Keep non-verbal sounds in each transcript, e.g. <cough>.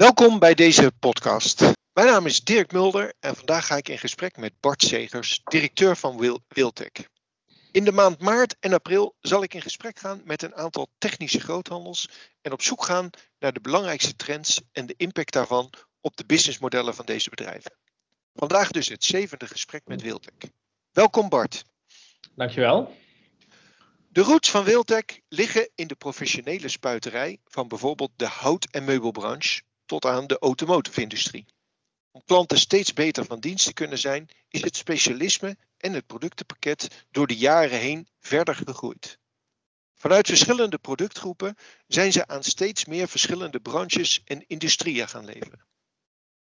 Welkom bij deze podcast. Mijn naam is Dirk Mulder en vandaag ga ik in gesprek met Bart Segers, directeur van Wil Wiltec. In de maand maart en april zal ik in gesprek gaan met een aantal technische groothandels en op zoek gaan naar de belangrijkste trends en de impact daarvan op de businessmodellen van deze bedrijven. Vandaag dus het zevende gesprek met Wiltec. Welkom Bart. Dankjewel. De roots van Wiltec liggen in de professionele spuiterij van bijvoorbeeld de hout- en meubelbranche tot aan de automotive-industrie. Om klanten steeds beter van dienst te kunnen zijn, is het specialisme en het productenpakket door de jaren heen verder gegroeid. Vanuit verschillende productgroepen zijn ze aan steeds meer verschillende branches en industrieën gaan leveren.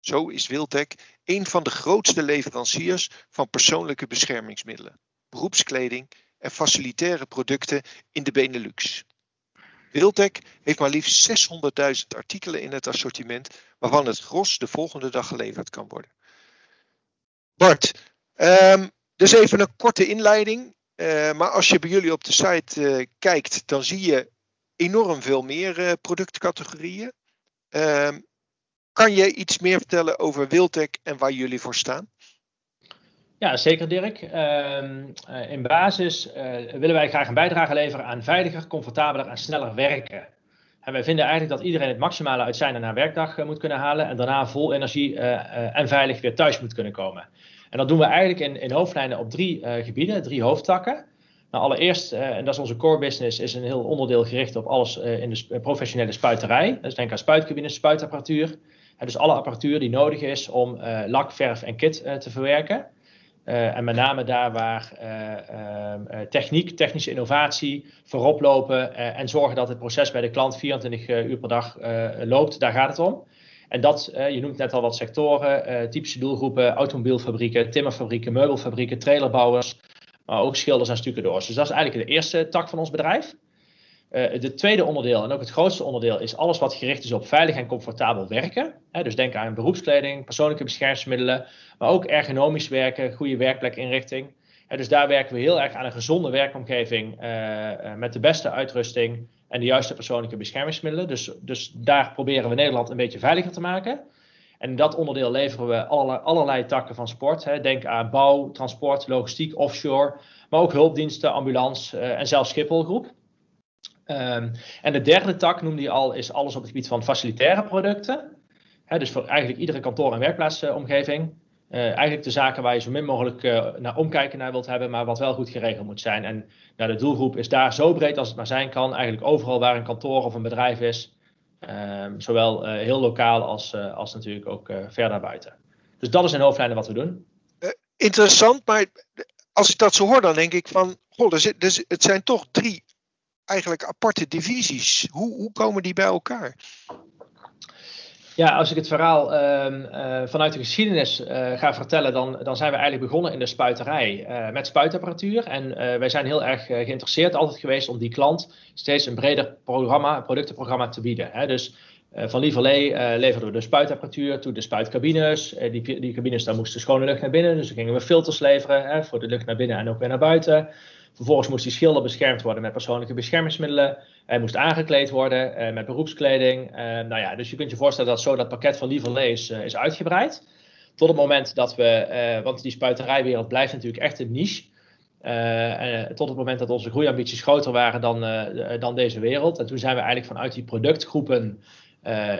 Zo is Wiltec een van de grootste leveranciers van persoonlijke beschermingsmiddelen, beroepskleding en facilitaire producten in de Benelux. Wiltec heeft maar liefst 600.000 artikelen in het assortiment, waarvan het gros de volgende dag geleverd kan worden. Bart, um, dus even een korte inleiding. Uh, maar als je bij jullie op de site uh, kijkt, dan zie je enorm veel meer uh, productcategorieën. Um, kan je iets meer vertellen over Wiltec en waar jullie voor staan? Ja, zeker Dirk. Uh, in basis uh, willen wij graag een bijdrage leveren aan veiliger, comfortabeler en sneller werken. En wij vinden eigenlijk dat iedereen het maximale uit zijn en haar werkdag uh, moet kunnen halen en daarna vol energie en veilig weer thuis moet kunnen komen. En dat doen we eigenlijk in, in hoofdlijnen op drie gebieden, drie hoofdtakken. Nou, allereerst, en dat is onze core business, is een heel onderdeel gericht op alles in de professionele spuiterij. Dus denk aan spuitcabines, spuitapparatuur. dus alle apparatuur die nodig is om lak, verf en kit te verwerken. Uh, en met name daar waar uh, uh, techniek, technische innovatie voorop lopen en zorgen dat het proces bij de klant 24 uur per dag loopt, daar gaat het om. En dat, je noemt net al wat sectoren, typische doelgroepen, automobielfabrieken, timmerfabrieken, meubelfabrieken, trailerbouwers, maar ook schilders en stucadoors. Dus dat is eigenlijk de eerste tak van ons bedrijf. Het tweede onderdeel en ook het grootste onderdeel is alles wat gericht is op veilig en comfortabel werken. Dus denk aan beroepskleding, persoonlijke beschermingsmiddelen, maar ook ergonomisch werken, goede werkplekinrichting. Dus daar werken we heel erg aan een gezonde werkomgeving uh, uh, met de beste uitrusting en de juiste persoonlijke beschermingsmiddelen. Dus, dus daar proberen we Nederland een beetje veiliger te maken. En in dat onderdeel leveren we allerlei, allerlei takken van sport. Denk aan bouw, transport, logistiek, offshore, maar ook hulpdiensten, ambulance en zelfs Schipholgroep. Um, en de derde tak, noemde je al, is alles op het gebied van facilitaire producten. Dus voor eigenlijk iedere kantoor- en werkplaatsomgeving. Uh, eigenlijk de zaken waar je zo min mogelijk uh, naar omkijken naar wilt hebben, maar wat wel goed geregeld moet zijn. En nou, de doelgroep is daar zo breed als het maar zijn kan. Eigenlijk overal waar een kantoor of een bedrijf is. Um, zowel uh, heel lokaal als, als natuurlijk ook ver daarbuiten. Dus dat is in hoofdlijnen wat we doen. interessant, maar als ik dat zo hoor, dan denk ik van, goh, het zijn toch drie eigenlijk aparte divisies. Hoe, hoe komen die bij elkaar? Ja, als ik het verhaal uh, uh, vanuit de geschiedenis uh, ga vertellen, dan, dan zijn we eigenlijk begonnen in de spuiterij met spuitapparatuur. En wij zijn heel erg geïnteresseerd altijd geweest om die klant steeds een breder programma, productenprogramma te bieden. Hè. Dus van Lieverlee leverden we de spuitapparatuur toe de spuitcabines. die, die cabines, daar moest schone lucht naar binnen, dus dan gingen we filters leveren hè, voor de lucht naar binnen en ook weer naar buiten. Vervolgens moest die schilder beschermd worden met persoonlijke beschermingsmiddelen. Hij moest aangekleed worden uh, met beroepskleding. Uh, nou ja, dus je kunt je voorstellen dat zo dat pakket van Lieverlee is, uh, is uitgebreid. Tot het moment dat we, want die spuiterijwereld blijft natuurlijk echt een niche. tot het moment dat onze groeiambities groter waren dan, dan deze wereld. En toen zijn we eigenlijk vanuit die productgroepen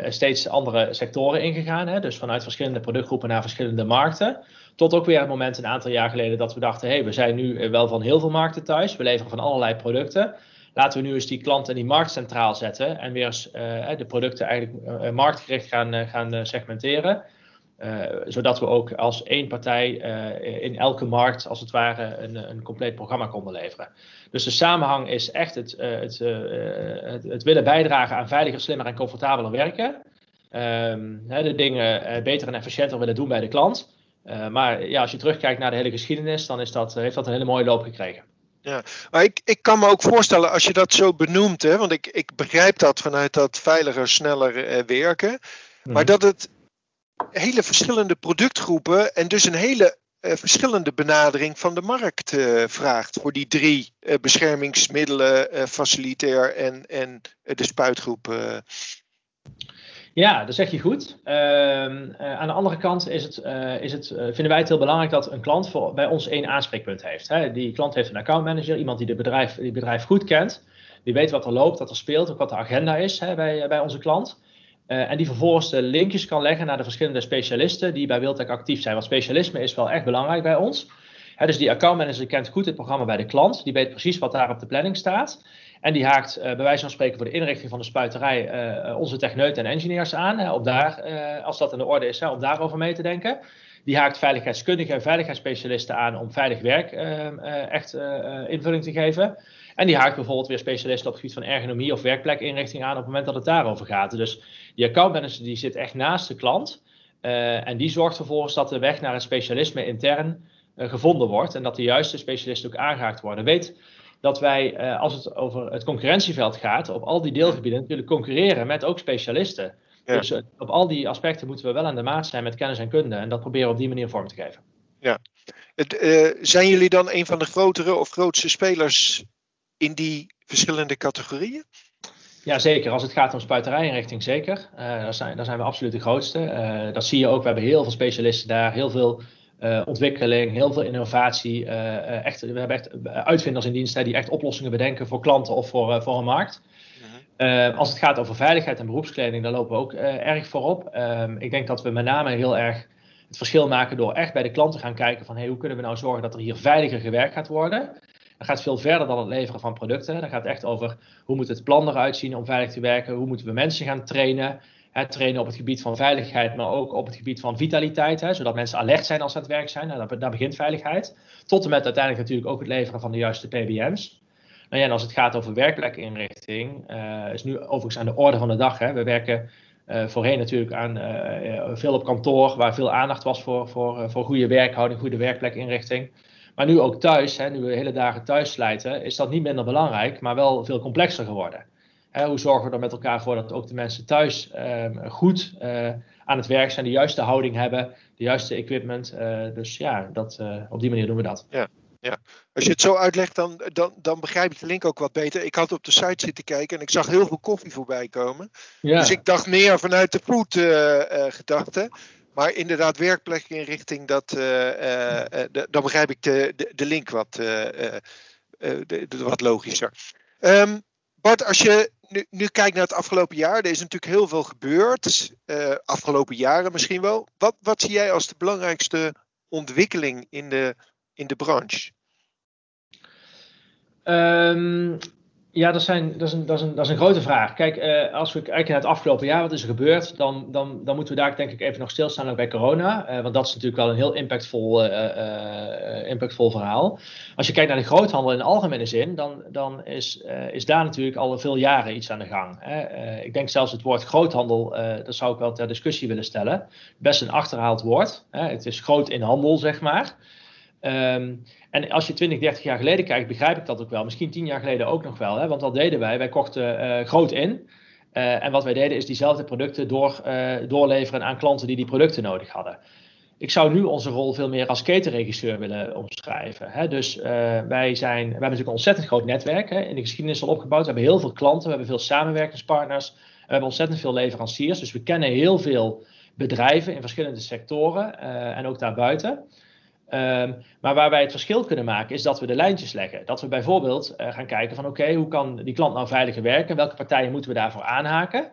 steeds andere sectoren ingegaan. Hè? Dus vanuit verschillende productgroepen naar verschillende markten. Tot ook weer het moment een aantal jaar geleden dat we dachten: hé, hey, we zijn nu wel van heel veel markten thuis. We leveren van allerlei producten. Laten we nu eens die klant en die markt centraal zetten. En weer eens uh, de producten eigenlijk marktgericht gaan, gaan segmenteren. zodat we ook als één partij in elke markt, als het ware, een, een compleet programma konden leveren. Dus de samenhang is echt het, het, het, willen bijdragen aan veiliger, slimmer en comfortabeler werken. Um, de dingen beter en efficiënter willen doen bij de klant. Uh, maar ja, als je terugkijkt naar de hele geschiedenis, dan is dat, heeft dat een hele mooie loop gekregen. Ja, maar ik, ik kan me ook voorstellen als je dat zo benoemt, hè, want ik, ik begrijp dat vanuit dat veiliger, sneller eh, werken, mm. maar dat het hele verschillende productgroepen en dus een hele uh, verschillende benadering van de markt vraagt voor die drie beschermingsmiddelen, facilitair en, en de spuitgroep. Ja, dat zeg je goed. Ehm, eh, aan de andere kant is het, uh, is het, vinden wij het heel belangrijk dat een klant voor, bij ons één aanspreekpunt heeft. Hè. Die klant heeft een accountmanager, iemand die het bedrijf, die bedrijf goed kent. Die weet wat er loopt, wat er speelt, ook wat de agenda is hè, bij, bij onze klant. en die vervolgens de linkjes kan leggen naar de verschillende specialisten die bij Wildtech actief zijn. Want specialisme is wel echt belangrijk bij ons. dus die accountmanager kent goed het programma bij de klant. Die weet precies wat daar op de planning staat. En die haakt uh, bij wijze van spreken voor de inrichting van de spuiterij uh, onze techneuten en engineers aan. Om daar, als dat in de orde is, om daarover mee te denken. Die haakt veiligheidskundigen en veiligheidsspecialisten aan om veilig werk echt invulling te geven. En die haakt bijvoorbeeld weer specialisten op het gebied van ergonomie of werkplekinrichting aan op het moment dat het daarover gaat. Dus die accountmanager die zit echt naast de klant. en die zorgt vervolgens dat de weg naar het specialisme intern gevonden wordt. En dat de juiste specialisten ook aangehaakt worden. Weet dat wij, uh, als het over het concurrentieveld gaat, op al die deelgebieden natuurlijk concurreren met ook specialisten. Dus uh, op al die aspecten moeten we wel aan de maat zijn met kennis en kunde. En dat proberen we op die manier vorm te geven. Ja. Het, uh, zijn jullie dan een van de grotere of grootste spelers in die verschillende categorieën? Ja, zeker. Als het gaat om spuiterijinrichting, zeker. daar, zijn, daar zijn we absoluut de grootste. dat zie je ook. We hebben heel veel specialisten daar, heel veel uh, ontwikkeling, heel veel innovatie. Uh, echt, we hebben echt uitvinders in dienst hè, die echt oplossingen bedenken voor klanten of voor, voor een markt. Uh, als het gaat over veiligheid en beroepskleding, daar lopen we ook erg voorop. Ehm, ik denk dat we met name heel erg het verschil maken door echt bij de klanten gaan kijken van hey, hoe kunnen we nou zorgen dat er hier veiliger gewerkt gaat worden. Dat gaat veel verder dan het leveren van producten. Dat gaat echt over hoe moet het plan eruit zien om veilig te werken. Hoe moeten we mensen gaan trainen trainen op het gebied van veiligheid, maar ook op het gebied van vitaliteit, hè, zodat mensen alert zijn als ze aan het werk zijn. Nou, daar, begint veiligheid. Tot en met uiteindelijk natuurlijk ook het leveren van de juiste PBM's. Nou ja, en als het gaat over werkplekinrichting, uh, is nu overigens aan de orde van de dag. Hè. We werken uh, voorheen natuurlijk aan uh, veel op kantoor, waar veel aandacht was voor, voor, voor goede werkhouding, goede werkplekinrichting. Maar nu ook thuis, hè, nu we hele dagen thuis slijten, is dat niet minder belangrijk, maar wel veel complexer geworden hoe zorgen we er met elkaar voor dat ook de mensen thuis ehm, goed uh, aan het werk zijn, de juiste houding hebben, de juiste equipment. Uh, dus ja, dat, uh, op die manier doen we dat. Ja. Ja, als je het zo uitlegt, dan, dan, dan begrijp ik de link ook wat beter. Ik had op de site zitten kijken en ik zag heel veel koffie voorbij komen. Ja. Dus ik dacht meer vanuit de food gedachte. Maar inderdaad, werkplekinrichting, dat, dan begrijp ik de, de, de link wat, de, wat logischer. Um, Bart, als je nu, nu kijkt naar het afgelopen jaar, er is natuurlijk heel veel gebeurd. Uh, afgelopen jaren misschien wel. Wat, wat zie jij als de belangrijkste ontwikkeling in de, in de branche? Um, ja, dat, zijn, dat, is een, dat, is een, dat is een grote vraag. Kijk, uh, als we kijken naar het afgelopen jaar, wat is er gebeurd, dan, dan, dan moeten we daar denk ik even nog stilstaan ook bij corona. Uh, want dat is natuurlijk wel een heel impactvol, uh, impactvol verhaal. Als je kijkt naar de groothandel in de algemene zin, dan, dan is, is daar natuurlijk al veel jaren iets aan de gang. Hè. ik denk zelfs het woord groothandel, dat zou ik wel ter discussie willen stellen. Best een achterhaald woord. Hè. Het is groot in handel, zeg maar. Um, en als je 20, 30 jaar geleden kijkt, begrijp ik dat ook wel. Misschien 10 jaar geleden ook nog wel. Hè? Want wat deden wij? Wij kochten uh, groot in. Uh, en wat wij deden is diezelfde producten door, uh, doorleveren aan klanten die die producten nodig hadden. Ik zou nu onze rol veel meer als ketenregisseur willen omschrijven. Hè? Dus wij, zijn, we hebben natuurlijk een ontzettend groot netwerk hè, in de geschiedenis al opgebouwd. We hebben heel veel klanten, we hebben veel samenwerkingspartners. We hebben ontzettend veel leveranciers. Dus we kennen heel veel bedrijven in verschillende sectoren en ook daarbuiten. Um, maar waar wij het verschil kunnen maken is dat we de lijntjes leggen. Dat we bijvoorbeeld uh, gaan kijken van oké, hoe kan die klant nou veiliger werken? Welke partijen moeten we daarvoor aanhaken?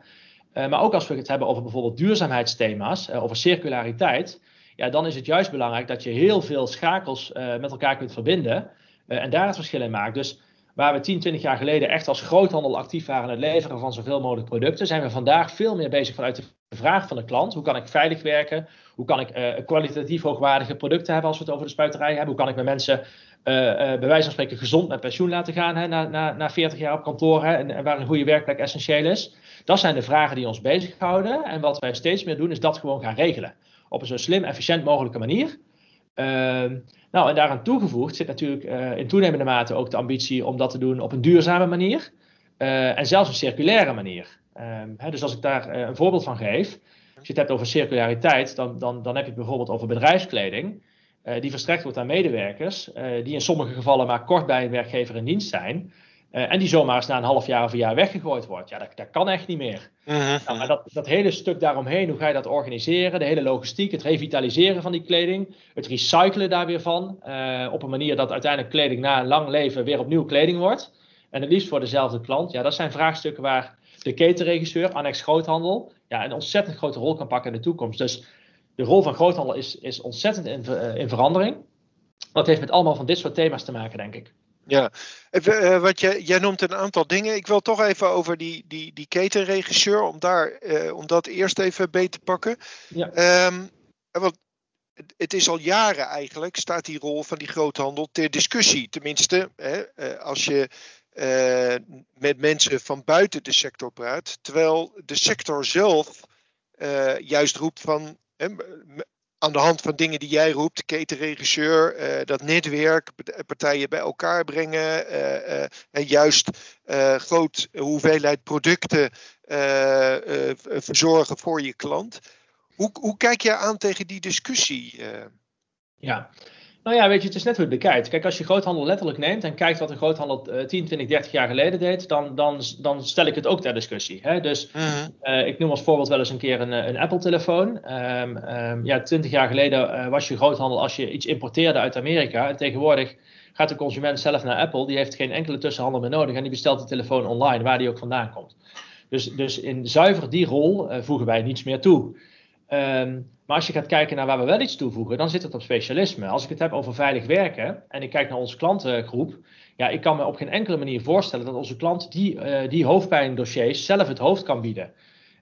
Uh, maar ook als we het hebben over bijvoorbeeld duurzaamheidsthema's, uh, over circulariteit. Ja, dan is het juist belangrijk dat je heel veel schakels met elkaar kunt verbinden en daar het verschil in maakt. Dus waar we 10, 20 jaar geleden echt als groothandel actief waren in het leveren van zoveel mogelijk producten, zijn we vandaag veel meer bezig vanuit de vraag van de klant. Hoe kan ik veilig werken? Hoe kan ik uh, kwalitatief hoogwaardige producten hebben als we het over de spuiterij hebben? Hoe kan ik mijn mensen uh, bij wijze van spreken gezond met pensioen laten gaan hè, na, na, na 40 jaar op kantoor hè, en, en, waar een goede werkplek essentieel is? Dat zijn de vragen die ons bezighouden. En wat wij steeds meer doen is dat gewoon gaan regelen. Op een zo slim, efficiënt mogelijke manier. Ehm, nou, en daaraan toegevoegd zit natuurlijk in toenemende mate ook de ambitie om dat te doen op een duurzame manier. en zelfs een circulaire manier. Um, hè, dus als ik daar uh, een voorbeeld van geef, als je het hebt over circulariteit, dan, dan, dan heb je het bijvoorbeeld over bedrijfskleding. Die verstrekt wordt aan medewerkers, die in sommige gevallen maar kort bij een werkgever in dienst zijn. En die zomaar eens na een half jaar of een jaar weggegooid wordt. Ja, dat, dat kan echt niet meer. Mhm. Nou, maar dat, dat hele stuk daaromheen, hoe ga je dat organiseren? De hele logistiek, het revitaliseren van die kleding, het recyclen daar weer van. eh, op een manier dat uiteindelijk kleding na een lang leven weer opnieuw kleding wordt. En het liefst voor dezelfde klant. Ja, dat zijn vraagstukken waar de ketenregisseur, Annex Groothandel, ja, een ontzettend grote rol kan pakken in de toekomst. Dus de rol van groothandel is, is ontzettend in, eh, in verandering. Dat heeft met allemaal van dit soort thema's te maken, denk ik. Ja, even, eh, wat jij, jij noemt een aantal dingen. Ik wil toch even over die, die, die ketenregisseur, om, daar, eh, om dat eerst even beet te pakken. Ja. Ehm, eh, want het- is al jaren eigenlijk, staat die rol van die groothandel ter discussie. Tenminste, hè, eh, als je met mensen van buiten de sector praat. Terwijl de sector zelf juist roept van, hè, aan de hand van dingen die jij roept, ketenregisseur, eh, dat netwerk, p- partijen bij elkaar brengen, eh, eh, en juist eh groot hoeveelheid producten eh, eh, verzorgen voor je klant. Hoe, hoe kijk jij aan tegen die discussie? eh? Ja. Nou ja, weet je, het is net hoe je het bekijkt. Kijk, als je groothandel letterlijk neemt en kijkt wat een groothandel eh, 10, 20, 30 jaar geleden deed, dan, dan, dan stel ik het ook ter discussie. Hè? Dus eh, ik noem als voorbeeld wel eens een keer een, eh, een Apple-telefoon. Ehm, ehm, ja, 20 jaar geleden eh, was je groothandel als je iets importeerde uit Amerika. En tegenwoordig gaat de consument zelf naar Apple. Die heeft geen enkele tussenhandel meer nodig en die bestelt die telefoon online, waar die ook vandaan komt. Dus, dus in zuiver die rol voegen wij niets meer toe. Ehm, maar als je gaat kijken naar waar we wel iets toevoegen, dan zit het op specialisme. Als ik het heb over veilig werken en ik kijk naar onze klantengroep, ja, ik kan me op geen enkele manier voorstellen dat onze klant die, eh die hoofdpijndossiers zelf het hoofd kan bieden.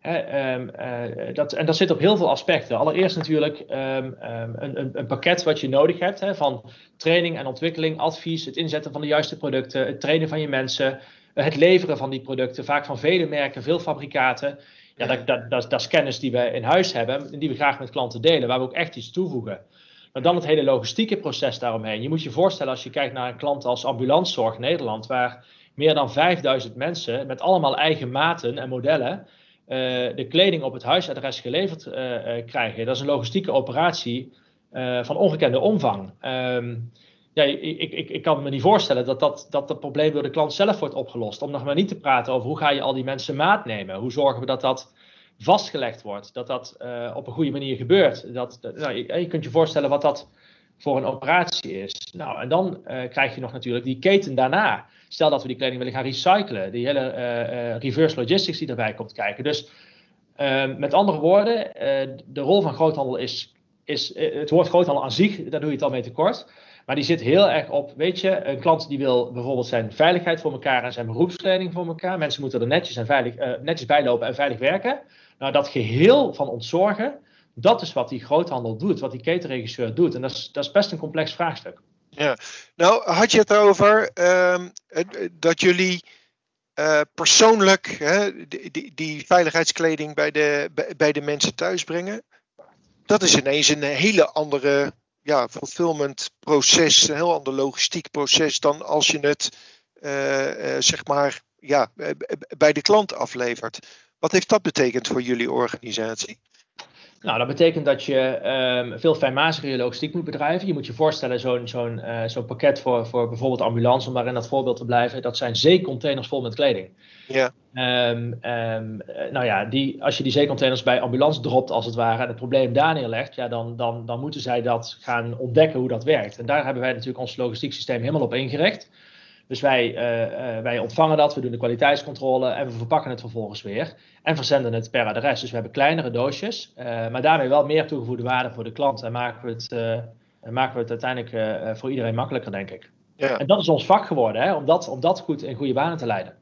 Ehm, eh, dat, en dat zit op heel veel aspecten. Allereerst natuurlijk ehm, ehm, een, een, pakket wat je nodig hebt van training en ontwikkeling, advies, het inzetten van de juiste producten, het trainen van je mensen, eh, het leveren van die producten, vaak van vele merken, veel fabrikaten. Ja, dat, dat, dat, dat is kennis die we in huis hebben en die we graag met klanten delen, waar we ook echt iets toevoegen. Maar dan het hele logistieke proces daaromheen. Je moet je voorstellen als je kijkt naar een klant als Ambulancezorg Nederland, waar meer dan 5000 mensen met allemaal eigen maten en modellen eh, de kleding op het huisadres geleverd eh, krijgen. Dat is een logistieke operatie van ongekende omvang. Ehm, ja, ik, ik, ik, kan me niet voorstellen dat dat, dat dat probleem door de klant zelf wordt opgelost. Om nog maar niet te praten over hoe ga je al die mensen maat nemen. Hoe zorgen we dat dat vastgelegd wordt. Dat dat eh, op een goede manier gebeurt. Dat, nou, je, kunt je voorstellen wat dat voor een operatie is. Nou, en dan eh, krijg je nog natuurlijk die keten daarna. Stel dat we die kleding willen gaan recyclen. Die hele eh, reverse logistics die erbij komt kijken. Dus eh, met andere woorden, de rol van groothandel is, is het woord groothandel aan zich, daar doe je het al mee tekort. Maar die zit heel erg op, weet je, een klant die wil bijvoorbeeld zijn veiligheid voor elkaar en zijn beroepskleding voor elkaar. Mensen moeten er netjes, en veilig, eh, netjes bij lopen en veilig werken. Nou, dat geheel van ontzorgen, dat is wat die groothandel doet, wat die ketenregisseur doet. En dat is, dat is best een complex vraagstuk. Nou, had je het erover ehm, eh, dat jullie eh, persoonlijk hè, die, die, veiligheidskleding bij de, bij de mensen thuis brengen? Dat is ineens een hele andere ja, fulfillment proces, een heel ander logistiek proces dan als je het eh, eh, zeg maar ja, eh, bij de klant aflevert. Wat heeft dat betekend voor jullie organisatie? Nou, dat betekent dat je ehm, veel fijnmaziger je logistiek moet bedrijven. Je moet je voorstellen, zo'n zo'n eh, zo'n pakket voor, voor bijvoorbeeld ambulance, om maar in dat voorbeeld te blijven, dat zijn zeecontainers vol met kleding. Ja. Ehm, ehm, eh, nou ja, die, als je die zeecontainers bij ambulance dropt, als het ware, en het probleem daar neerlegt, ja, dan, dan, dan moeten zij dat gaan ontdekken hoe dat werkt. En daar hebben wij natuurlijk ons logistiek systeem helemaal op ingericht. Dus wij, eh, eh, wij ontvangen dat, we doen de kwaliteitscontrole en we verpakken het vervolgens weer. En verzenden het per adres. Dus we hebben kleinere doosjes, eh, maar daarmee wel meer toegevoegde waarde voor de klant. En maken we het, en maken we het uiteindelijk voor iedereen makkelijker, denk ik. Ja. En dat is ons vak geworden, hè, om, dat, om dat goed in goede banen te leiden.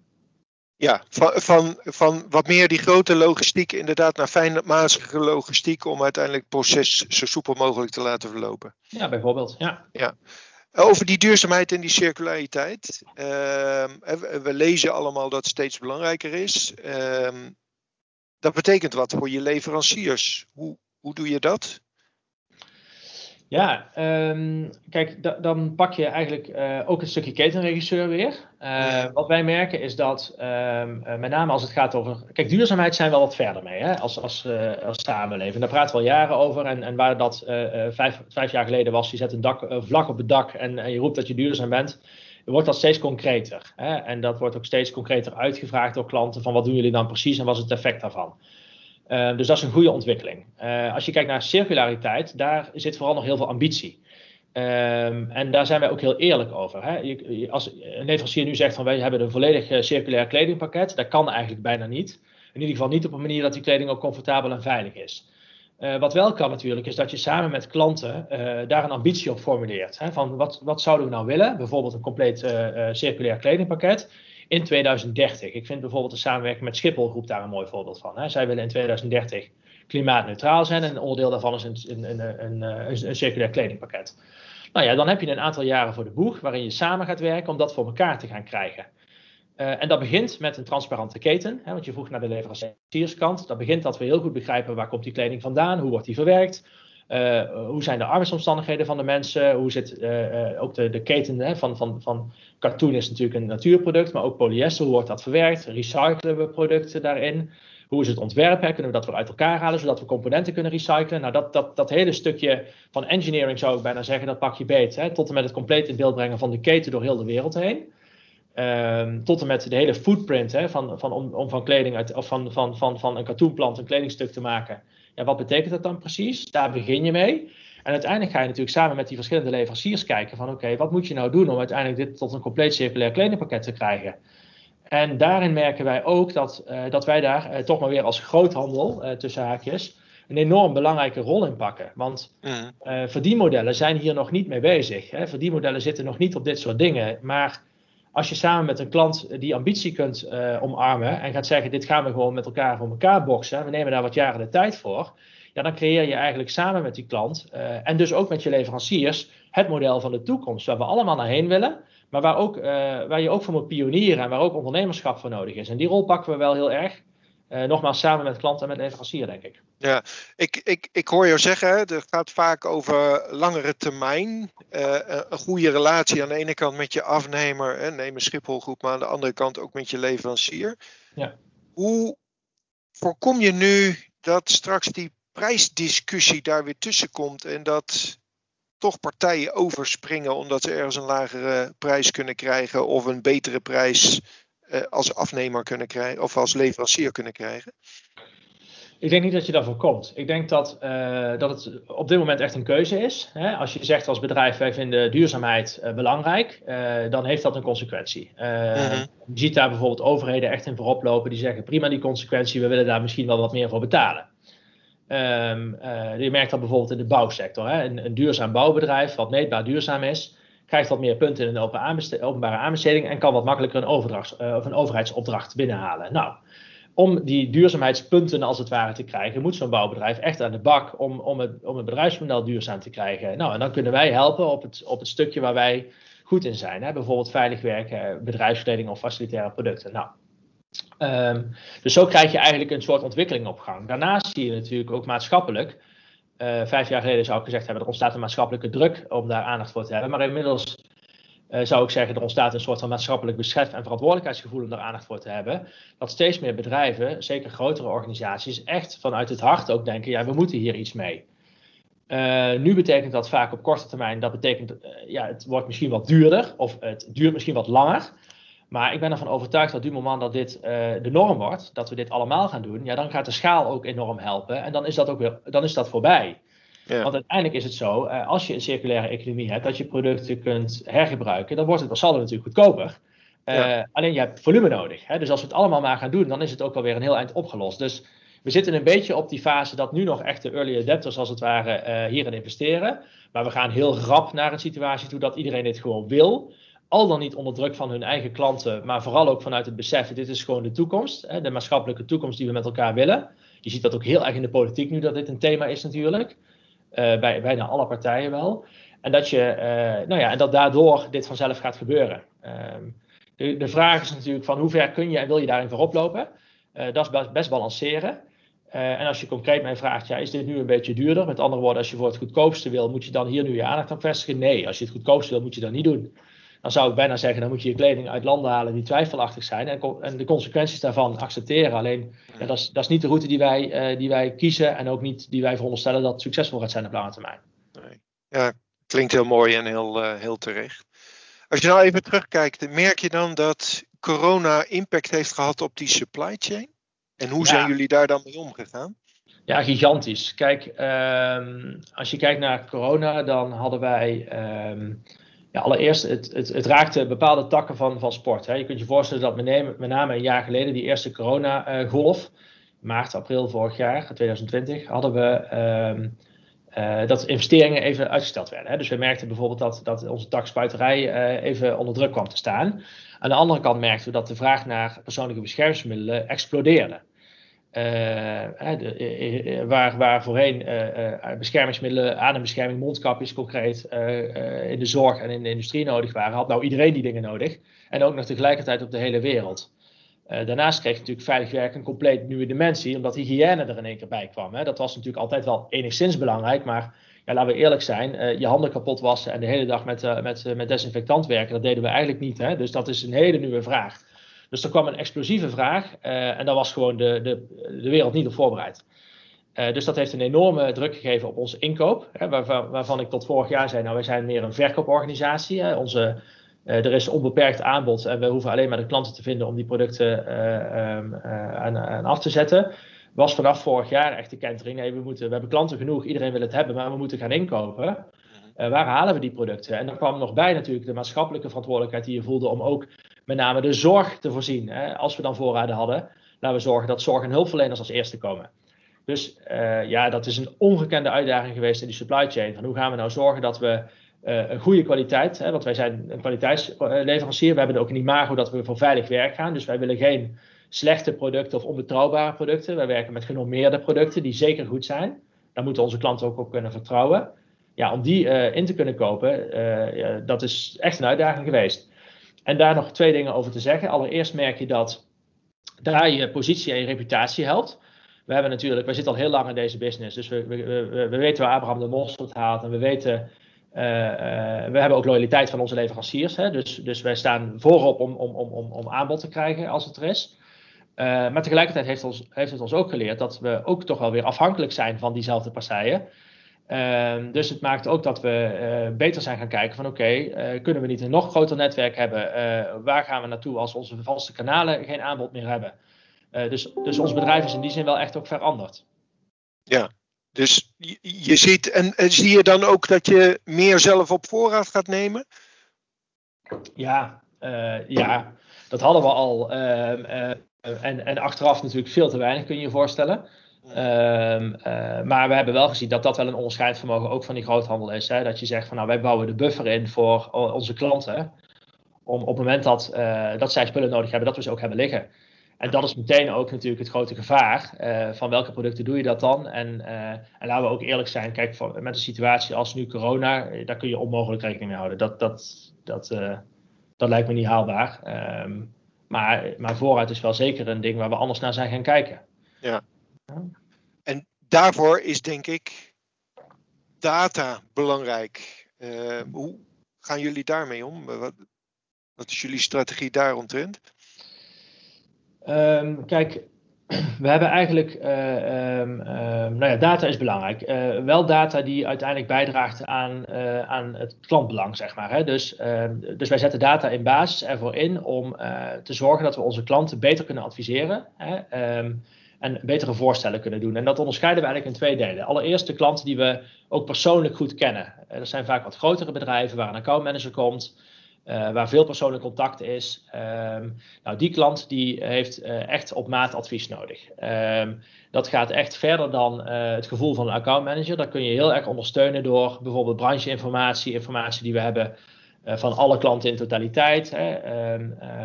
Ja, van, van, van wat meer die grote logistiek inderdaad naar fijnmazige logistiek om uiteindelijk het proces zo soepel mogelijk te laten verlopen. Ja, bijvoorbeeld. Ja. Over die duurzaamheid en die circulariteit. Ehm, we, lezen allemaal dat het steeds belangrijker is. Ehm, dat betekent wat voor je leveranciers. Hoe, hoe doe je dat? Ja, ehm, kijk, da- dan pak je eigenlijk eh, ook een stukje ketenregisseur weer. Eh. Wat wij merken is dat, ehm, eh, met name als het gaat over. Kijk, duurzaamheid zijn we wel wat verder mee hè, als, als, als samenleving. Daar praten we al jaren over. En, en waar dat vijf, vijf jaar geleden was, je zet een dak, vlag op het dak en, en je roept dat je duurzaam bent. wordt dat steeds concreter. Hè? En dat wordt ook steeds concreter uitgevraagd door klanten van wat doen jullie dan precies en wat is het effect daarvan. Uh, dus dat is een goede ontwikkeling. Uh, als je kijkt naar circulariteit, daar zit vooral nog heel veel ambitie. Um, en daar zijn wij ook heel eerlijk over. Hè? Je, als een leverancier nu zegt van wij hebben een volledig circulair kledingpakket, dat kan eigenlijk bijna niet. In ieder geval niet op een manier dat die kleding ook comfortabel en veilig is. Wat wel kan natuurlijk, is dat je samen met klanten daar een ambitie op formuleert. Hè? Van wat, wat zouden we nou willen? Bijvoorbeeld een compleet circulair kledingpakket in 2030. Ik vind bijvoorbeeld de samenwerking met Schiphol Groep daar een mooi voorbeeld van. Hè? Zij willen in 2030 klimaatneutraal zijn en een onderdeel daarvan is een, een, een, een, een circulair kledingpakket. Nou ja, dan heb je een aantal jaren voor de boeg waarin je samen gaat werken om dat voor elkaar te gaan krijgen. Uh, en dat begint met een transparante keten, hè, want je vroeg naar de leverancierskant. Dat begint dat we heel goed begrijpen waar komt die kleding vandaan, hoe wordt die verwerkt, uh, hoe zijn de arbeidsomstandigheden van de mensen, hoe zit ook de, de keten hè, van, van, van katoen is natuurlijk een natuurproduct, maar ook polyester, hoe wordt dat verwerkt, recyclen we producten daarin, hoe is het ontwerp, hè, kunnen we dat weer uit elkaar halen zodat we componenten kunnen recyclen. Nou, dat, dat, dat hele stukje van engineering zou ik bijna zeggen, dat pak je beet, hè, tot en met het compleet in beeld brengen van de keten door heel de wereld heen. Um, tot en met de hele footprint hè, van, van, om, om van kleding uit, of van, van, van, van een katoenplant een kledingstuk te maken. Ja, wat betekent dat dan precies? Daar begin je mee. En uiteindelijk ga je natuurlijk samen met die verschillende leveranciers kijken van oké, wat moet je nou doen om uiteindelijk dit tot een compleet circulair kledingpakket te krijgen? En daarin merken wij ook dat, uh, dat wij daar uh, toch maar weer als groothandel, uh, tussen haakjes, een enorm belangrijke rol in pakken. Want verdienmodellen zijn hier nog niet mee bezig. Hè. Verdienmodellen zitten nog niet op dit soort dingen. Maar als je samen met een klant die ambitie kunt omarmen en gaat zeggen: Dit gaan we gewoon met elkaar voor elkaar boksen, we nemen daar wat jaren de tijd voor. Ja, dan creëer je eigenlijk samen met die klant uh, en dus ook met je leveranciers het model van de toekomst, waar we allemaal naar heen willen, maar waar, ook, uh, waar je ook voor moet pionieren en waar ook ondernemerschap voor nodig is. En die rol pakken we wel heel erg. Uh, nogmaals, samen met klant en met leverancier, denk ik. Ja, ik, ik, ik hoor jou zeggen, het gaat vaak over langere termijn. Uh, een goede relatie aan de ene kant met je afnemer, hè, neem een Schipholgroep, maar aan de andere kant ook met je leverancier. Ja. Hoe voorkom je nu dat straks die prijsdiscussie daar weer tussen komt en dat toch partijen overspringen omdat ze ergens een lagere prijs kunnen krijgen of een betere prijs uh, als afnemer kunnen krijgen of als leverancier kunnen krijgen? Ik denk niet dat je dat voorkomt. Ik denk dat, uh, dat het op dit moment echt een keuze is. Hè? Als je zegt als bedrijf, wij vinden duurzaamheid uh, belangrijk, uh, dan heeft dat een consequentie. -huh. Je ziet daar bijvoorbeeld overheden echt in voorop lopen die zeggen, prima die consequentie, we willen daar misschien wel wat meer voor betalen. Um, je merkt dat bijvoorbeeld in de bouwsector. Hè? Een, duurzaam bouwbedrijf, wat meetbaar duurzaam is, krijgt wat meer punten in een openbare aanbesteding en kan wat makkelijker een, overdracht, of een overheidsopdracht binnenhalen. Nou, om die duurzaamheidspunten als het ware te krijgen, moet zo'n bouwbedrijf echt aan de bak om, om, het, om het bedrijfsmodel duurzaam te krijgen. Nou, en dan kunnen wij helpen op het, op het stukje waar wij goed in zijn. Hè? Bijvoorbeeld veilig werken, bedrijfskleding of facilitaire producten. Nou, um, dus zo krijg je eigenlijk een soort ontwikkeling op gang. Daarnaast zie je natuurlijk ook maatschappelijk. Uh, vijf jaar geleden zou ik gezegd hebben, er ontstaat een maatschappelijke druk om daar aandacht voor te hebben. Maar inmiddels uh, zou ik zeggen, er ontstaat een soort van maatschappelijk besef en verantwoordelijkheidsgevoel om daar aandacht voor te hebben. Dat steeds meer bedrijven, zeker grotere organisaties, echt vanuit het hart ook denken, ja, we moeten hier iets mee. Uh, nu betekent dat vaak op korte termijn, dat betekent, ja, het wordt misschien wat duurder of het duurt misschien wat langer. Maar ik ben ervan overtuigd dat op het moment dat dit de norm wordt, dat we dit allemaal gaan doen, ja, dan gaat de schaal ook enorm helpen en dan is dat ook weer, dan is dat voorbij. Ja. Want uiteindelijk is het zo, uh, als je een circulaire economie hebt, dat je producten kunt hergebruiken, dan wordt het per saldo natuurlijk goedkoper. Uh, ja. Alleen je hebt volume nodig. Hè? Dus als we het allemaal maar gaan doen, dan is het ook alweer een heel eind opgelost. Dus we zitten een beetje op die fase dat nu nog echt de early adapters als het ware hierin investeren. Maar we gaan heel rap naar een situatie toe dat iedereen dit gewoon wil. Al dan niet onder druk van hun eigen klanten, maar vooral ook vanuit het besef, dit is gewoon de toekomst. De maatschappelijke toekomst die we met elkaar willen. Je ziet dat ook heel erg in de politiek nu dat dit een thema is natuurlijk. Uh, bij bijna alle partijen wel. En dat, je, uh, nou ja, en dat daardoor dit vanzelf gaat gebeuren. Um, de, de, vraag is natuurlijk van hoe ver kun je en wil je daarin voorop lopen? Uh, dat is best, best balanceren. en als je concreet mij vraagt, ja, is dit nu een beetje duurder? Met andere woorden, als je voor het goedkoopste wil, moet je dan hier nu je aandacht aan vestigen? Nee, als je het goedkoopste wil, moet je dat niet doen. Dan zou ik bijna zeggen, dan moet je je kleding uit landen halen die twijfelachtig zijn en, en de consequenties daarvan accepteren. Alleen, ja, dat, is, dat is niet de route die wij, uh, die wij kiezen en ook niet die wij veronderstellen dat succesvol gaat zijn op lange termijn. Nee. Ja, klinkt heel mooi en heel, uh, heel terecht. Als je nou even terugkijkt, merk je dan dat corona impact heeft gehad op die supply chain? En hoe zijn jullie daar dan mee omgegaan? Ja, gigantisch. Kijk, ehm, als je kijkt naar corona, dan hadden wij. Ehm, allereerst, het, het, het, raakte bepaalde takken van, van sport. Hè. Je kunt je voorstellen dat met name een jaar geleden, die eerste corona-golf, maart, april vorig jaar, 2020, hadden we ehm, uh, dat investeringen even uitgesteld werden. Hè. Dus we merkten bijvoorbeeld dat, dat onze tak uh, even onder druk kwam te staan. Aan de andere kant merkten we dat de vraag naar persoonlijke beschermingsmiddelen explodeerde. Uh, de, waar, waar voorheen beschermingsmiddelen, adembescherming, mondkapjes concreet in de zorg en in de industrie nodig waren, had nou iedereen die dingen nodig. En ook nog tegelijkertijd op de hele wereld. Uh, daarnaast kreeg natuurlijk veilig werken een compleet nieuwe dimensie, omdat hygiëne er in één keer bij kwam. Hè. Dat was natuurlijk altijd wel enigszins belangrijk, maar ja, laten we eerlijk zijn, uh, je handen kapot wassen en de hele dag met, uh, met, met desinfectant werken, dat deden we eigenlijk niet. Hè. Dus dat is een hele nieuwe vraag. Dus er kwam een explosieve vraag en daar was gewoon de, de, de wereld niet op voorbereid. dus dat heeft een enorme druk gegeven op onze inkoop, hè, waarvan, waarvan, ik tot vorig jaar zei, nou wij zijn meer een verkooporganisatie. Hè. Onze uh, er is onbeperkt aanbod en we hoeven alleen maar de klanten te vinden om die producten uh, um, aan, aan, af te zetten. Was vanaf vorig jaar echt de kentering. Nee, we, moeten, we hebben klanten genoeg, iedereen wil het hebben, maar we moeten gaan inkopen. Uh, waar halen we die producten? En dan kwam nog bij natuurlijk de maatschappelijke verantwoordelijkheid die je voelde om ook met name de zorg te voorzien. Hè? Als we dan voorraden hadden, laten we zorgen dat zorg en hulpverleners als eerste komen. Dus ja, dat is een ongekende uitdaging geweest in die supply chain. Van hoe gaan we nou zorgen dat we uh, een goede kwaliteit. Hè, want wij zijn een kwaliteitsleverancier. We hebben ook een imago dat we voor veilig werk gaan. Dus wij willen geen slechte producten of onbetrouwbare producten. Wij werken met genormeerde producten die zeker goed zijn. Daar moeten onze klanten ook op kunnen vertrouwen. Ja, om die uh, in te kunnen kopen, dat is echt een uitdaging geweest. En daar nog twee dingen over te zeggen. Allereerst merk je dat daar je positie en je reputatie helpt. We hebben natuurlijk, wij zitten al heel lang in deze business, dus we, we, we, we weten waar Abraham de Mosterd haalt en we weten uh, we hebben ook loyaliteit van onze leveranciers. Hè? Dus, dus wij staan voorop om, om, om, om aanbod te krijgen als het er is. Uh, maar tegelijkertijd heeft, ons, heeft het ons ook geleerd dat we ook toch wel weer afhankelijk zijn van diezelfde partijen. Uh, dus het maakt ook dat we beter zijn gaan kijken van oké, kunnen we niet een nog groter netwerk hebben? waar gaan we naartoe als onze vaste kanalen geen aanbod meer hebben? dus, dus ons bedrijf is in die zin wel echt ook veranderd. Ja, dus je, ziet, en, zie je dan ook dat je meer zelf op voorraad gaat nemen? Ja, ja dat hadden we al. Uh, en, en achteraf natuurlijk veel te weinig, kun je je voorstellen. Ehm, maar we hebben wel gezien dat dat wel een onderscheidsvermogen ook van die groothandel is. Hè? Dat je zegt van nou wij bouwen de buffer in voor onze klanten. Om op het moment dat, dat zij spullen nodig hebben, dat we ze ook hebben liggen. En dat is meteen ook natuurlijk het grote gevaar. Uh, van welke producten doe je dat dan? En, en laten we ook eerlijk zijn, kijk, met een situatie als nu corona, eh, daar kun je onmogelijk rekening mee houden. Dat, dat, dat, dat lijkt me niet haalbaar. Um, maar, maar vooruit is wel zeker een ding waar we anders naar zijn gaan kijken. Ja. En daarvoor is denk ik data belangrijk. hoe gaan jullie daarmee om? Wat, wat is jullie strategie daaromtrent? Um, kijk, <clears throat> we hebben eigenlijk, uh, um, nou ja, data is belangrijk. Wel data die uiteindelijk bijdraagt aan, aan het klantbelang, zeg maar. Hè? Dus, dus wij zetten data in basis ervoor in om te zorgen dat we onze klanten beter kunnen adviseren. Hè? En betere voorstellen kunnen doen. En dat onderscheiden we eigenlijk in twee delen. Allereerst de klanten die we ook persoonlijk goed kennen. dat zijn vaak wat grotere bedrijven waar een accountmanager komt. Uh, waar veel persoonlijk contact is. Um, nou, die klant die heeft uh, echt op maat advies nodig. Um, dat gaat echt verder dan het gevoel van een accountmanager. Dat kun je heel erg ondersteunen door bijvoorbeeld brancheinformatie, informatie die we hebben van alle klanten in totaliteit. Hè,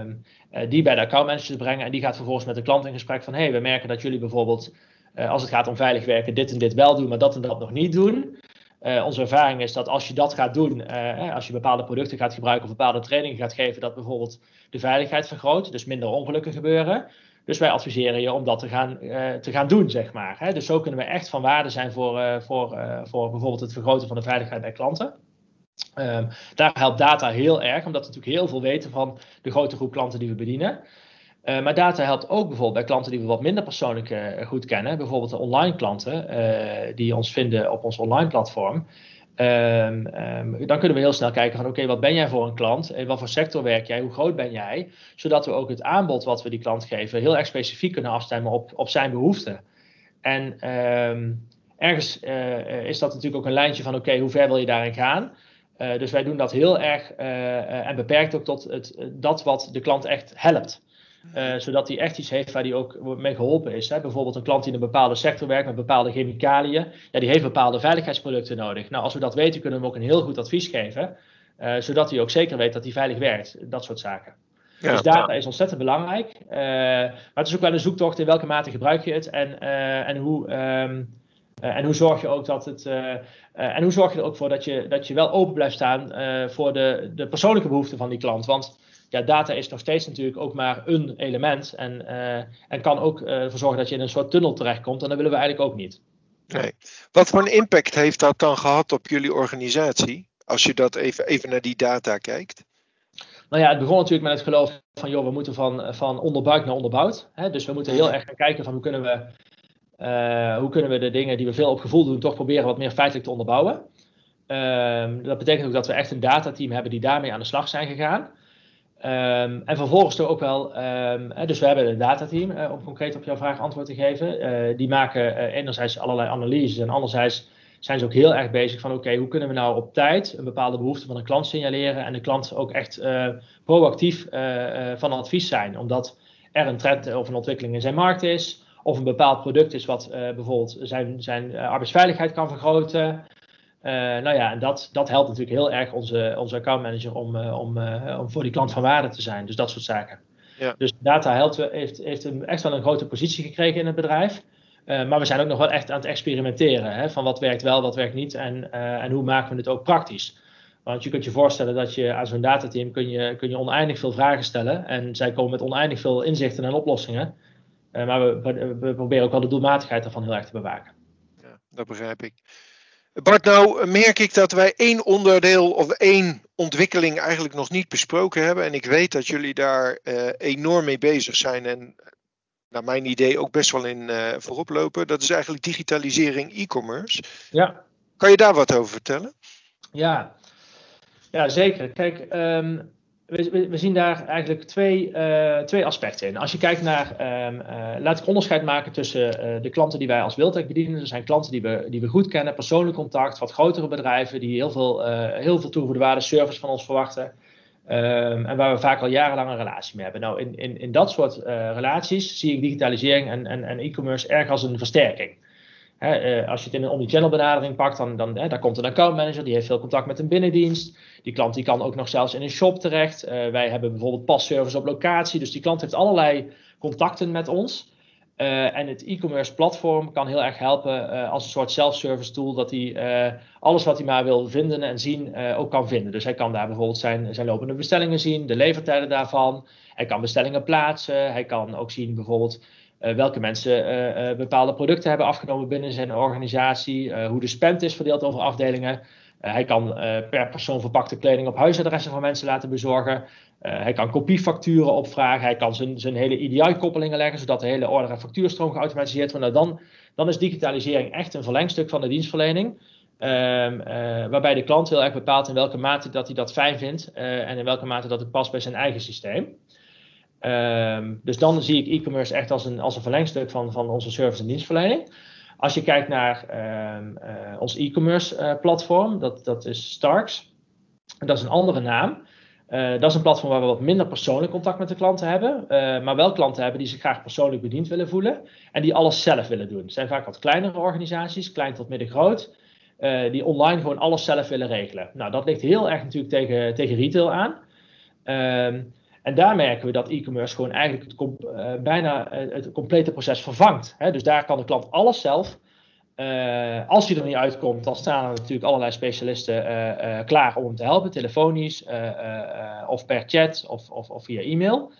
um, die bij de accountmanager te brengen. En die gaat vervolgens met de klant in gesprek van: hey, we merken dat jullie bijvoorbeeld, als het gaat om veilig werken, dit en dit wel doen, maar dat en dat nog niet doen. Onze ervaring is dat als je dat gaat doen, als je bepaalde producten gaat gebruiken of bepaalde trainingen gaat geven, dat bijvoorbeeld de veiligheid vergroot, dus minder ongelukken gebeuren. Dus wij adviseren je om dat te gaan, te gaan doen, zeg maar. Hè? Dus zo kunnen we echt van waarde zijn voor, voor, voor bijvoorbeeld het vergroten van de veiligheid bij klanten. Um, daar helpt data heel erg, omdat we natuurlijk heel veel weten van de grote groep klanten die we bedienen. Uh, maar data helpt ook bijvoorbeeld bij klanten die we wat minder persoonlijk uh, goed kennen. Bijvoorbeeld de online klanten uh, die ons vinden op ons online platform. Ehm, ehm, dan kunnen we heel snel kijken van oké, wat ben jij voor een klant? En wat voor sector werk jij? Hoe groot ben jij? Zodat we ook het aanbod wat we die klant geven heel erg specifiek kunnen afstemmen op, op zijn behoeften. En ehm, ergens is dat natuurlijk ook een lijntje van oké, hoe ver wil je daarin gaan? Uh, dus wij doen dat heel erg uh, en beperkt ook tot het, dat wat de klant echt helpt. Uh, zodat hij echt iets heeft waar hij ook mee geholpen is. Hè. Bijvoorbeeld een klant die in een bepaalde sector werkt met bepaalde chemicaliën. Ja, die heeft bepaalde veiligheidsproducten nodig. Nou, als we dat weten, kunnen we hem ook een heel goed advies geven. Zodat hij ook zeker weet dat hij veilig werkt. Dat soort zaken. Ja, dus data is ontzettend belangrijk. Maar het is ook wel een zoektocht in welke mate gebruik je het. En, en, hoe, um, en hoe zorg je ook dat het. En hoe zorg je er ook voor dat je, dat je wel open blijft staan voor de, de persoonlijke behoeften van die klant. Want ja, data is nog steeds natuurlijk ook maar een element. En, uh, en kan ook ervoor zorgen dat je in een soort tunnel terechtkomt. En dat willen we eigenlijk ook niet. Nee. Wat voor een impact heeft dat dan gehad op jullie organisatie? Als je dat even, even naar die data kijkt. Nou ja, het begon natuurlijk met het geloof van, joh, we moeten van, van onderbuik naar onderbouwd. Hè? Dus we moeten heel erg gaan kijken van hoe kunnen we, uh, hoe kunnen we de dingen die we veel op gevoel doen, toch proberen wat meer feitelijk te onderbouwen. Uh, dat betekent ook dat we echt een datateam hebben die daarmee aan de slag zijn gegaan. Um, en vervolgens er ook wel, um, dus we hebben een datateam, uh, om concreet op jouw vraag antwoord te geven. Uh, die maken enerzijds allerlei analyses en anderzijds zijn ze ook heel erg bezig van oké, hoe kunnen we nou op tijd een bepaalde behoefte van een klant signaleren en de klant ook echt proactief van advies zijn. Omdat er een trend of een ontwikkeling in zijn markt is, of een bepaald product is wat bijvoorbeeld zijn, zijn arbeidsveiligheid kan vergroten. Uh, nou ja, en dat, dat helpt natuurlijk heel erg onze, onze accountmanager om, uh, om, uh, om voor die klant van waarde te zijn. Dus dat soort zaken. Ja. Dus data helpt, heeft, heeft een, echt wel een grote positie gekregen in het bedrijf. maar we zijn ook nog wel echt aan het experimenteren. Hè, van wat werkt wel, wat werkt niet en, en hoe maken we het ook praktisch. Want je kunt je voorstellen dat je aan zo'n datateam kun je, kun je oneindig veel vragen stellen. En zij komen met oneindig veel inzichten en oplossingen. Maar we, we proberen ook wel de doelmatigheid daarvan heel erg te bewaken. Ja, dat begrijp ik. Bart, nou merk ik dat wij één onderdeel of één ontwikkeling eigenlijk nog niet besproken hebben. En ik weet dat jullie daar uh, enorm mee bezig zijn en naar mijn idee ook best wel in uh, voorop lopen. Dat is eigenlijk digitalisering e-commerce. Ja. Kan je daar wat over vertellen? Ja, ja zeker. Kijk, um, we, we, zien daar eigenlijk twee, uh, twee aspecten in. Als je kijkt naar, um, uh, laat ik onderscheid maken tussen uh, de klanten die wij als Wildtech bedienen. Er zijn klanten die we, die we goed kennen, persoonlijk contact, wat grotere bedrijven die heel veel, heel veel toegevoegde waarde service van ons verwachten. Um, en waar we vaak al jarenlang een relatie mee hebben. Nou, in, in, in dat soort relaties zie ik digitalisering en, en, en e-commerce erg als een versterking. Hè, als je het in een omnichannel benadering pakt, dan, dan daar komt een accountmanager, die heeft veel contact met een binnendienst. Die klant die kan ook nog zelfs in een shop terecht. Uh, wij hebben bijvoorbeeld passervice op locatie. Dus die klant heeft allerlei contacten met ons. Uh, en het e-commerce platform kan heel erg helpen als een soort self-service tool, dat hij alles wat hij maar wil vinden en zien ook kan vinden. Dus hij kan daar bijvoorbeeld zijn, zijn lopende bestellingen zien, de levertijden daarvan. Hij kan bestellingen plaatsen. Hij kan ook zien bijvoorbeeld welke mensen bepaalde producten hebben afgenomen binnen zijn organisatie, hoe de spend is verdeeld over afdelingen. Hij kan per persoon verpakte kleding op huisadressen van mensen laten bezorgen. Hij kan kopiefacturen opvragen. Hij kan zijn, zijn hele EDI-koppelingen leggen, zodat de hele order- en factuurstroom geautomatiseerd wordt. Nou, dan, dan is digitalisering echt een verlengstuk van de dienstverlening. Ehm, waarbij de klant heel erg bepaalt in welke mate dat hij dat fijn vindt en in welke mate dat het past bij zijn eigen systeem. Ehm, dus dan zie ik e-commerce echt als een, als een verlengstuk van, van onze service- en dienstverlening. Als je kijkt naar uh, uh, ons e-commerce uh, platform, dat, dat is Starks. Dat is een andere naam. Eh, dat is een platform waar we wat minder persoonlijk contact met de klanten hebben. maar wel klanten hebben die zich graag persoonlijk bediend willen voelen. En die alles zelf willen doen. Het zijn vaak wat kleinere organisaties, klein tot midden groot. die online gewoon alles zelf willen regelen. Nou, dat ligt heel erg natuurlijk tegen, tegen retail aan. Ehm, en daar merken we dat e-commerce gewoon eigenlijk het, uh, bijna uh, het complete proces vervangt. Hè? Dus daar kan de klant alles zelf. Uh, als hij er niet uitkomt, dan staan er natuurlijk allerlei specialisten klaar om hem te helpen, telefonisch of per chat of, of, of via e-mail.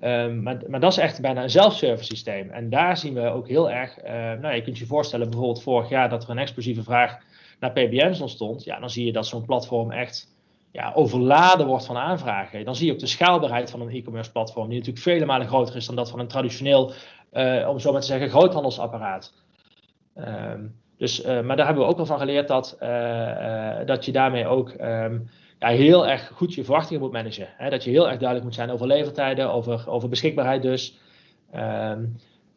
Um, maar, maar, dat is echt bijna een zelfservice systeem. En daar zien we ook heel erg. nou, je kunt je voorstellen, bijvoorbeeld vorig jaar dat er een explosieve vraag naar PBM's ontstond. Ja, dan zie je dat zo'n platform echt ja, overladen wordt van aanvragen. Dan zie je ook de schaalbaarheid van een e-commerce platform, die natuurlijk vele malen groter is dan dat van een traditioneel, uh, om zo maar te zeggen, groothandelsapparaat. Um, Dus, maar daar hebben we ook wel van geleerd dat, dat je daarmee ook ehm, ja, heel erg goed je verwachtingen moet managen. Hè? Dat je heel erg duidelijk moet zijn over levertijden, over, over beschikbaarheid dus.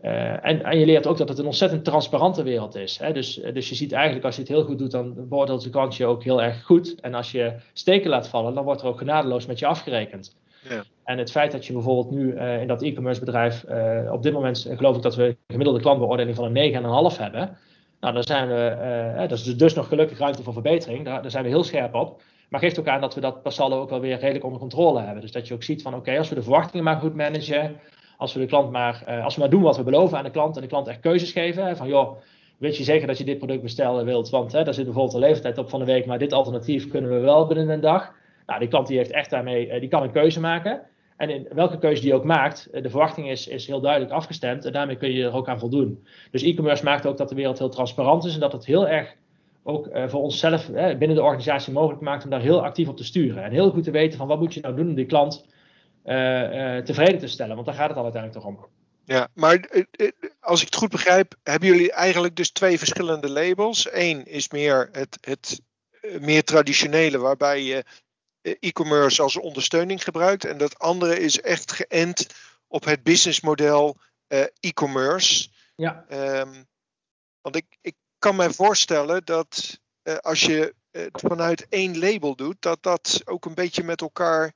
Ehm, en, en, je leert ook dat het een ontzettend transparante wereld is. Hè? Dus, dus je ziet eigenlijk als je het heel goed doet, dan beoordeelt de klant je ook heel erg goed. En als je steken laat vallen, dan wordt er ook genadeloos met je afgerekend. Ja. En het feit dat je bijvoorbeeld nu uh, in dat e-commerce bedrijf, uh, op dit moment geloof ik dat we een gemiddelde klantbeoordeling van een 9,5 hebben. Nou, dan zijn we, dat is dus, nog gelukkig ruimte voor verbetering. Daar, daar, zijn we heel scherp op. Maar geeft ook aan dat we dat per saldo ook wel weer redelijk onder controle hebben. Dus dat je ook ziet van oké, als we de verwachtingen maar goed managen, als we de klant maar, als we maar doen wat we beloven aan de klant en de klant echt keuzes geven. Van joh, weet je zeker dat je dit product bestellen wilt? Want hè, daar zit bijvoorbeeld een leeftijd op van de week, maar dit alternatief kunnen we wel binnen een dag. Nou, die klant die heeft echt daarmee, die kan een keuze maken. En in welke keuze die ook maakt, eh, de verwachting is, is heel duidelijk afgestemd en daarmee kun je er ook aan voldoen. Dus e-commerce maakt ook dat de wereld heel transparant is en dat het heel erg ook voor onszelf binnen de organisatie mogelijk maakt om daar heel actief op te sturen. En heel goed te weten van wat moet je nou doen om die klant tevreden te stellen, want daar gaat het al uiteindelijk toch om. Ja, maar als ik het goed begrijp, hebben jullie eigenlijk dus twee verschillende labels. Eén is meer het, het meer traditionele, waarbij je eh, e-commerce als ondersteuning gebruikt. En dat andere is echt geënt op het businessmodel uh, e-commerce. Ja. Um, want ik, ik kan me voorstellen dat uh, als je het vanuit één label doet, dat dat ook een beetje met elkaar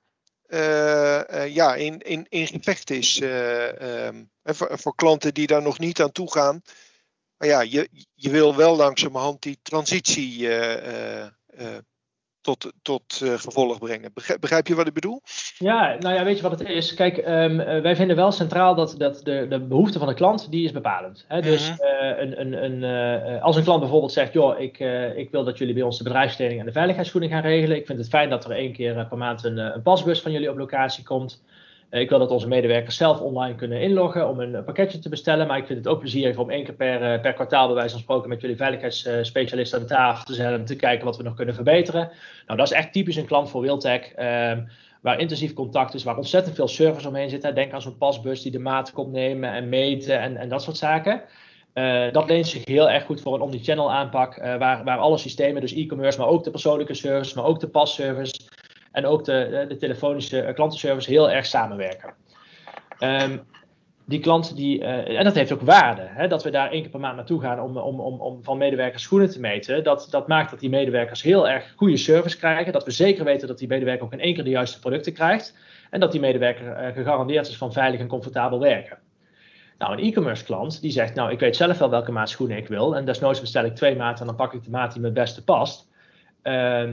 ja, in, in, in gevecht is. Um, voor, voor, klanten die daar nog niet aan toe gaan. Maar ja, je, je wil wel langzamerhand die transitie tot, tot uh, gevolg brengen. Begrijp, je wat ik bedoel? Ja, nou ja, weet je wat het is? Kijk, um, wij vinden wel centraal dat, dat de, de behoefte van de klant, die is bepalend. Hè? Dus uh, een, een, een, als een klant bijvoorbeeld zegt, joh, ik, ik wil dat jullie bij ons de bedrijfsleding en de veiligheidsvoeding gaan regelen. Ik vind het fijn dat er één keer per maand een, een pasbus van jullie op locatie komt. Ik wil dat onze medewerkers zelf online kunnen inloggen om een pakketje te bestellen. Maar ik vind het ook plezierig om één keer per, per kwartaal bij wijze van spreken met jullie veiligheidsspecialist aan tafel te zetten. En te kijken wat we nog kunnen verbeteren. Nou, dat is echt typisch een klant voor Wiltec. Um, waar intensief contact is, waar ontzettend veel service omheen zit. Denk aan zo'n pasbus die de maat komt nemen en meten en, en dat soort zaken. Uh, dat leent zich heel erg goed voor een omnichannel aanpak, uh, waar, waar alle systemen, dus e-commerce, maar ook de persoonlijke service, maar ook de passervice, en ook de, de telefonische eh, klantenservice heel erg samenwerken. Um, die klant die, uh, en dat heeft ook waarde, hè, dat we daar één keer per maand naartoe gaan om, om, om, om van medewerkers schoenen te meten. Dat, dat maakt dat die medewerkers heel erg goede service krijgen. Dat we zeker weten dat die medewerker ook in één keer de juiste producten krijgt. En dat die medewerker gegarandeerd is van veilig en comfortabel werken. Nou, een e-commerce klant die zegt, nou ik weet zelf wel welke maat schoenen ik wil. En desnoods bestel ik twee maten en dan pak ik de maat die me het beste past. Uh,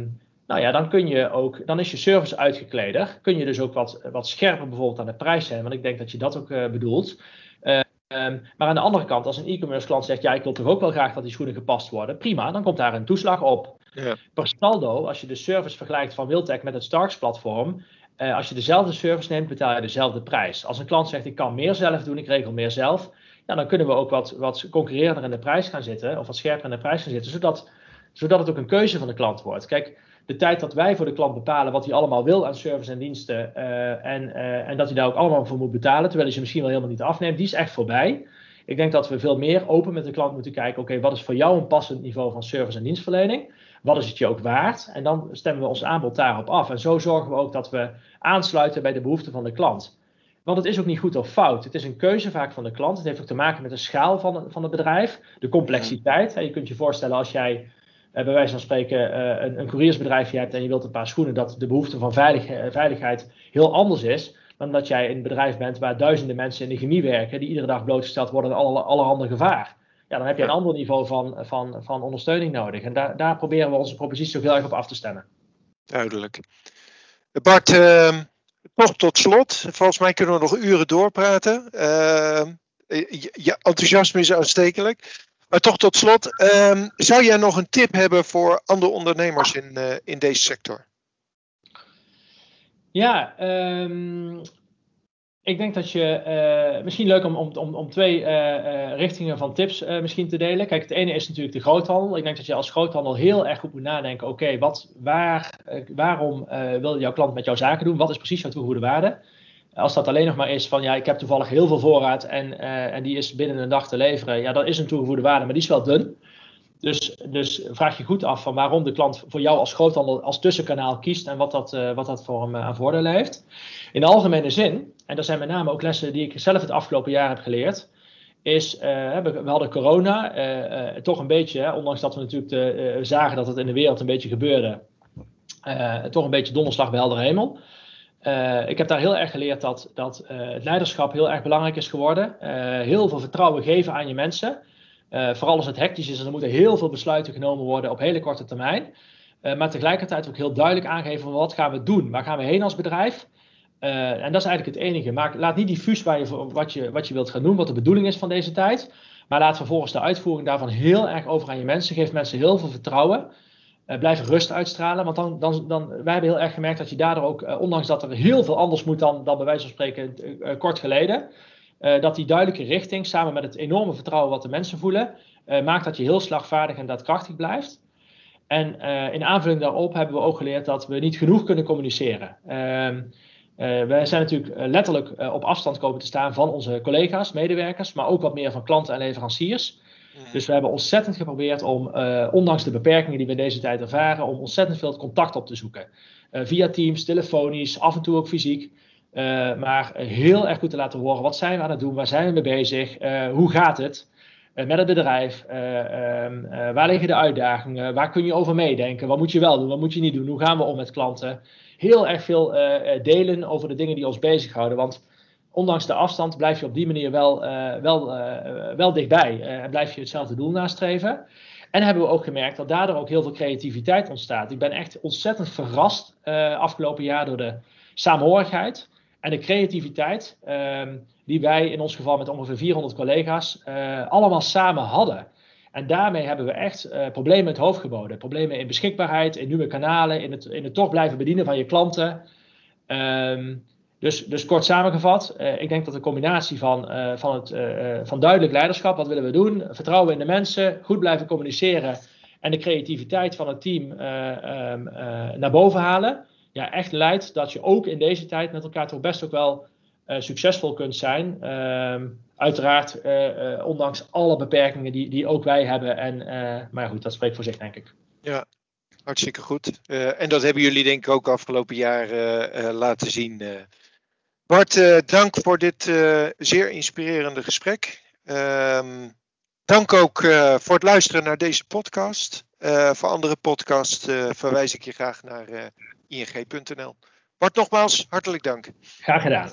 nou ja, dan kun je ook, dan is je service uitgekleder. Kun je dus ook wat, wat scherper bijvoorbeeld aan de prijs zijn, want ik denk dat je dat ook uh, bedoelt. Uh, um, maar aan de andere kant, als een e-commerce klant zegt, ja, ik wil toch ook wel graag dat die schoenen gepast worden, prima, dan komt daar een toeslag op. Ja. Per saldo, als je de service vergelijkt van Wiltec met het Starks platform, uh, als je dezelfde service neemt, betaal je dezelfde prijs. Als een klant zegt, ik kan meer zelf doen, ik regel meer zelf, ja, dan kunnen we ook wat, wat concurrerender in de prijs gaan zitten, of wat scherper in de prijs gaan zitten, zodat, zodat het ook een keuze van de klant wordt. Kijk, de tijd dat wij voor de klant bepalen wat hij allemaal wil aan service en diensten uh, en, uh, en dat hij daar ook allemaal voor moet betalen, terwijl hij ze misschien wel helemaal niet afneemt, die is echt voorbij. Ik denk dat we veel meer open met de klant moeten kijken, oké, wat is voor jou een passend niveau van service en dienstverlening? Wat is het je ook waard? En dan stemmen we ons aanbod daarop af. En zo zorgen we ook dat we aansluiten bij de behoeften van de klant. Want het is ook niet goed of fout. Het is een keuze vaak van de klant. Het heeft ook te maken met de schaal van, van het bedrijf, de complexiteit. Je kunt je voorstellen als jij bij wijze van spreken uh, een, een couriersbedrijfje hebt en je wilt een paar schoenen, dat de behoefte van veilig, eh, veiligheid heel anders is dan dat jij een bedrijf bent waar duizenden mensen in de chemie werken, die iedere dag blootgesteld worden aan alle, allerhande gevaar. Ja, dan heb je een ander niveau van, van, van ondersteuning nodig. En daar, daar proberen we onze propositie zoveel erg op af te stemmen. Duidelijk. Bart, uh, toch tot slot. Volgens mij kunnen we nog uren doorpraten. Uh, je enthousiasme is aanstekelijk. Maar toch tot slot, um, zou jij nog een tip hebben voor andere ondernemers in, uh, in deze sector? Ja, um, ik denk dat je uh, misschien leuk om, om, om, twee richtingen van tips misschien te delen. Kijk, het ene is natuurlijk de groothandel. Ik denk dat je als groothandel heel erg goed moet nadenken: oké, wat, waar, waarom wil jouw klant met jouw zaken doen? Wat is precies jouw toegevoegde waarde? Als dat alleen nog maar is van ja, ik heb toevallig heel veel voorraad en, uh, en die is binnen een dag te leveren, ja, dat is een toegevoegde waarde, maar die is wel dun. dus, dus vraag je goed af van waarom de klant voor jou als groothandel als tussenkanaal kiest en wat dat, wat dat voor hem aan voordelen heeft. In de algemene zin, en dat zijn met name ook lessen die ik zelf het afgelopen jaar heb geleerd, is, we hadden corona, toch een beetje, ondanks dat we natuurlijk zagen dat het in de wereld een beetje gebeurde, toch een beetje donderslag bij helder hemel. Uh, ik heb daar heel erg geleerd dat, dat het leiderschap heel erg belangrijk is geworden. Uh, heel veel vertrouwen geven aan je mensen. vooral als het hectisch is, er moeten heel veel besluiten genomen worden op hele korte termijn. maar tegelijkertijd ook heel duidelijk aangeven wat gaan we doen? Waar gaan we heen als bedrijf? en dat is eigenlijk het enige. Maak, laat niet diffuus waar je, wat, je, wat je wilt gaan doen, wat de bedoeling is van deze tijd. Maar laat vervolgens de uitvoering daarvan heel erg over aan je mensen. Geef mensen heel veel vertrouwen. Uh, blijf rust uitstralen. Want dan, dan, dan, wij hebben heel erg gemerkt dat je daardoor ook, uh, ondanks dat er heel veel anders moet dan, dan bij wijze van spreken uh, kort geleden, dat die duidelijke richting, samen met het enorme vertrouwen wat de mensen voelen, maakt dat je heel slagvaardig en daadkrachtig blijft. En in aanvulling daarop hebben we ook geleerd dat we niet genoeg kunnen communiceren. Ehm, wij zijn natuurlijk letterlijk op afstand komen te staan van onze collega's, medewerkers, maar ook wat meer van klanten en leveranciers. Dus we hebben ontzettend geprobeerd om, uh, ondanks de beperkingen die we deze tijd ervaren, om ontzettend veel contact op te zoeken. Uh, via Teams, telefonisch, af en toe ook fysiek. Uh, maar heel erg goed te laten horen, wat zijn we aan het doen, waar zijn we mee bezig, hoe gaat het met het bedrijf, ehm, waar liggen de uitdagingen, waar kun je over meedenken, wat moet je wel doen, wat moet je niet doen, hoe gaan we om met klanten. Heel erg veel delen over de dingen die ons bezighouden, want ondanks de afstand blijf je op die manier wel, uh, wel, uh, wel dichtbij. en uh, blijf je hetzelfde doel nastreven. En hebben we ook gemerkt dat daardoor ook heel veel creativiteit ontstaat. Ik ben echt ontzettend verrast afgelopen jaar door de saamhorigheid en de creativiteit ehm, die wij in ons geval met ongeveer 400 collega's allemaal samen hadden. En daarmee hebben we echt problemen het hoofd geboden. Problemen in beschikbaarheid, in nieuwe kanalen, in het, in het toch blijven bedienen van je klanten. Um, dus, dus kort samengevat, uh, ik denk dat de combinatie van, uh, van, het, uh, van duidelijk leiderschap, wat willen we doen, vertrouwen in de mensen, goed blijven communiceren en de creativiteit van het team um, naar boven halen, ja, echt leidt dat je ook in deze tijd met elkaar toch best ook wel succesvol kunt zijn. Um, uiteraard, ondanks alle beperkingen die, die ook wij hebben. En, maar goed, dat spreekt voor zich, denk ik. Ja, hartstikke goed. en dat hebben jullie denk ik ook afgelopen jaar laten zien. Bart, uh, dank voor dit uh, zeer inspirerende gesprek. Um, dank ook uh, voor het luisteren naar deze podcast. voor andere podcasts verwijs ik je graag naar ing.nl. Bart, nogmaals, hartelijk dank. Graag gedaan.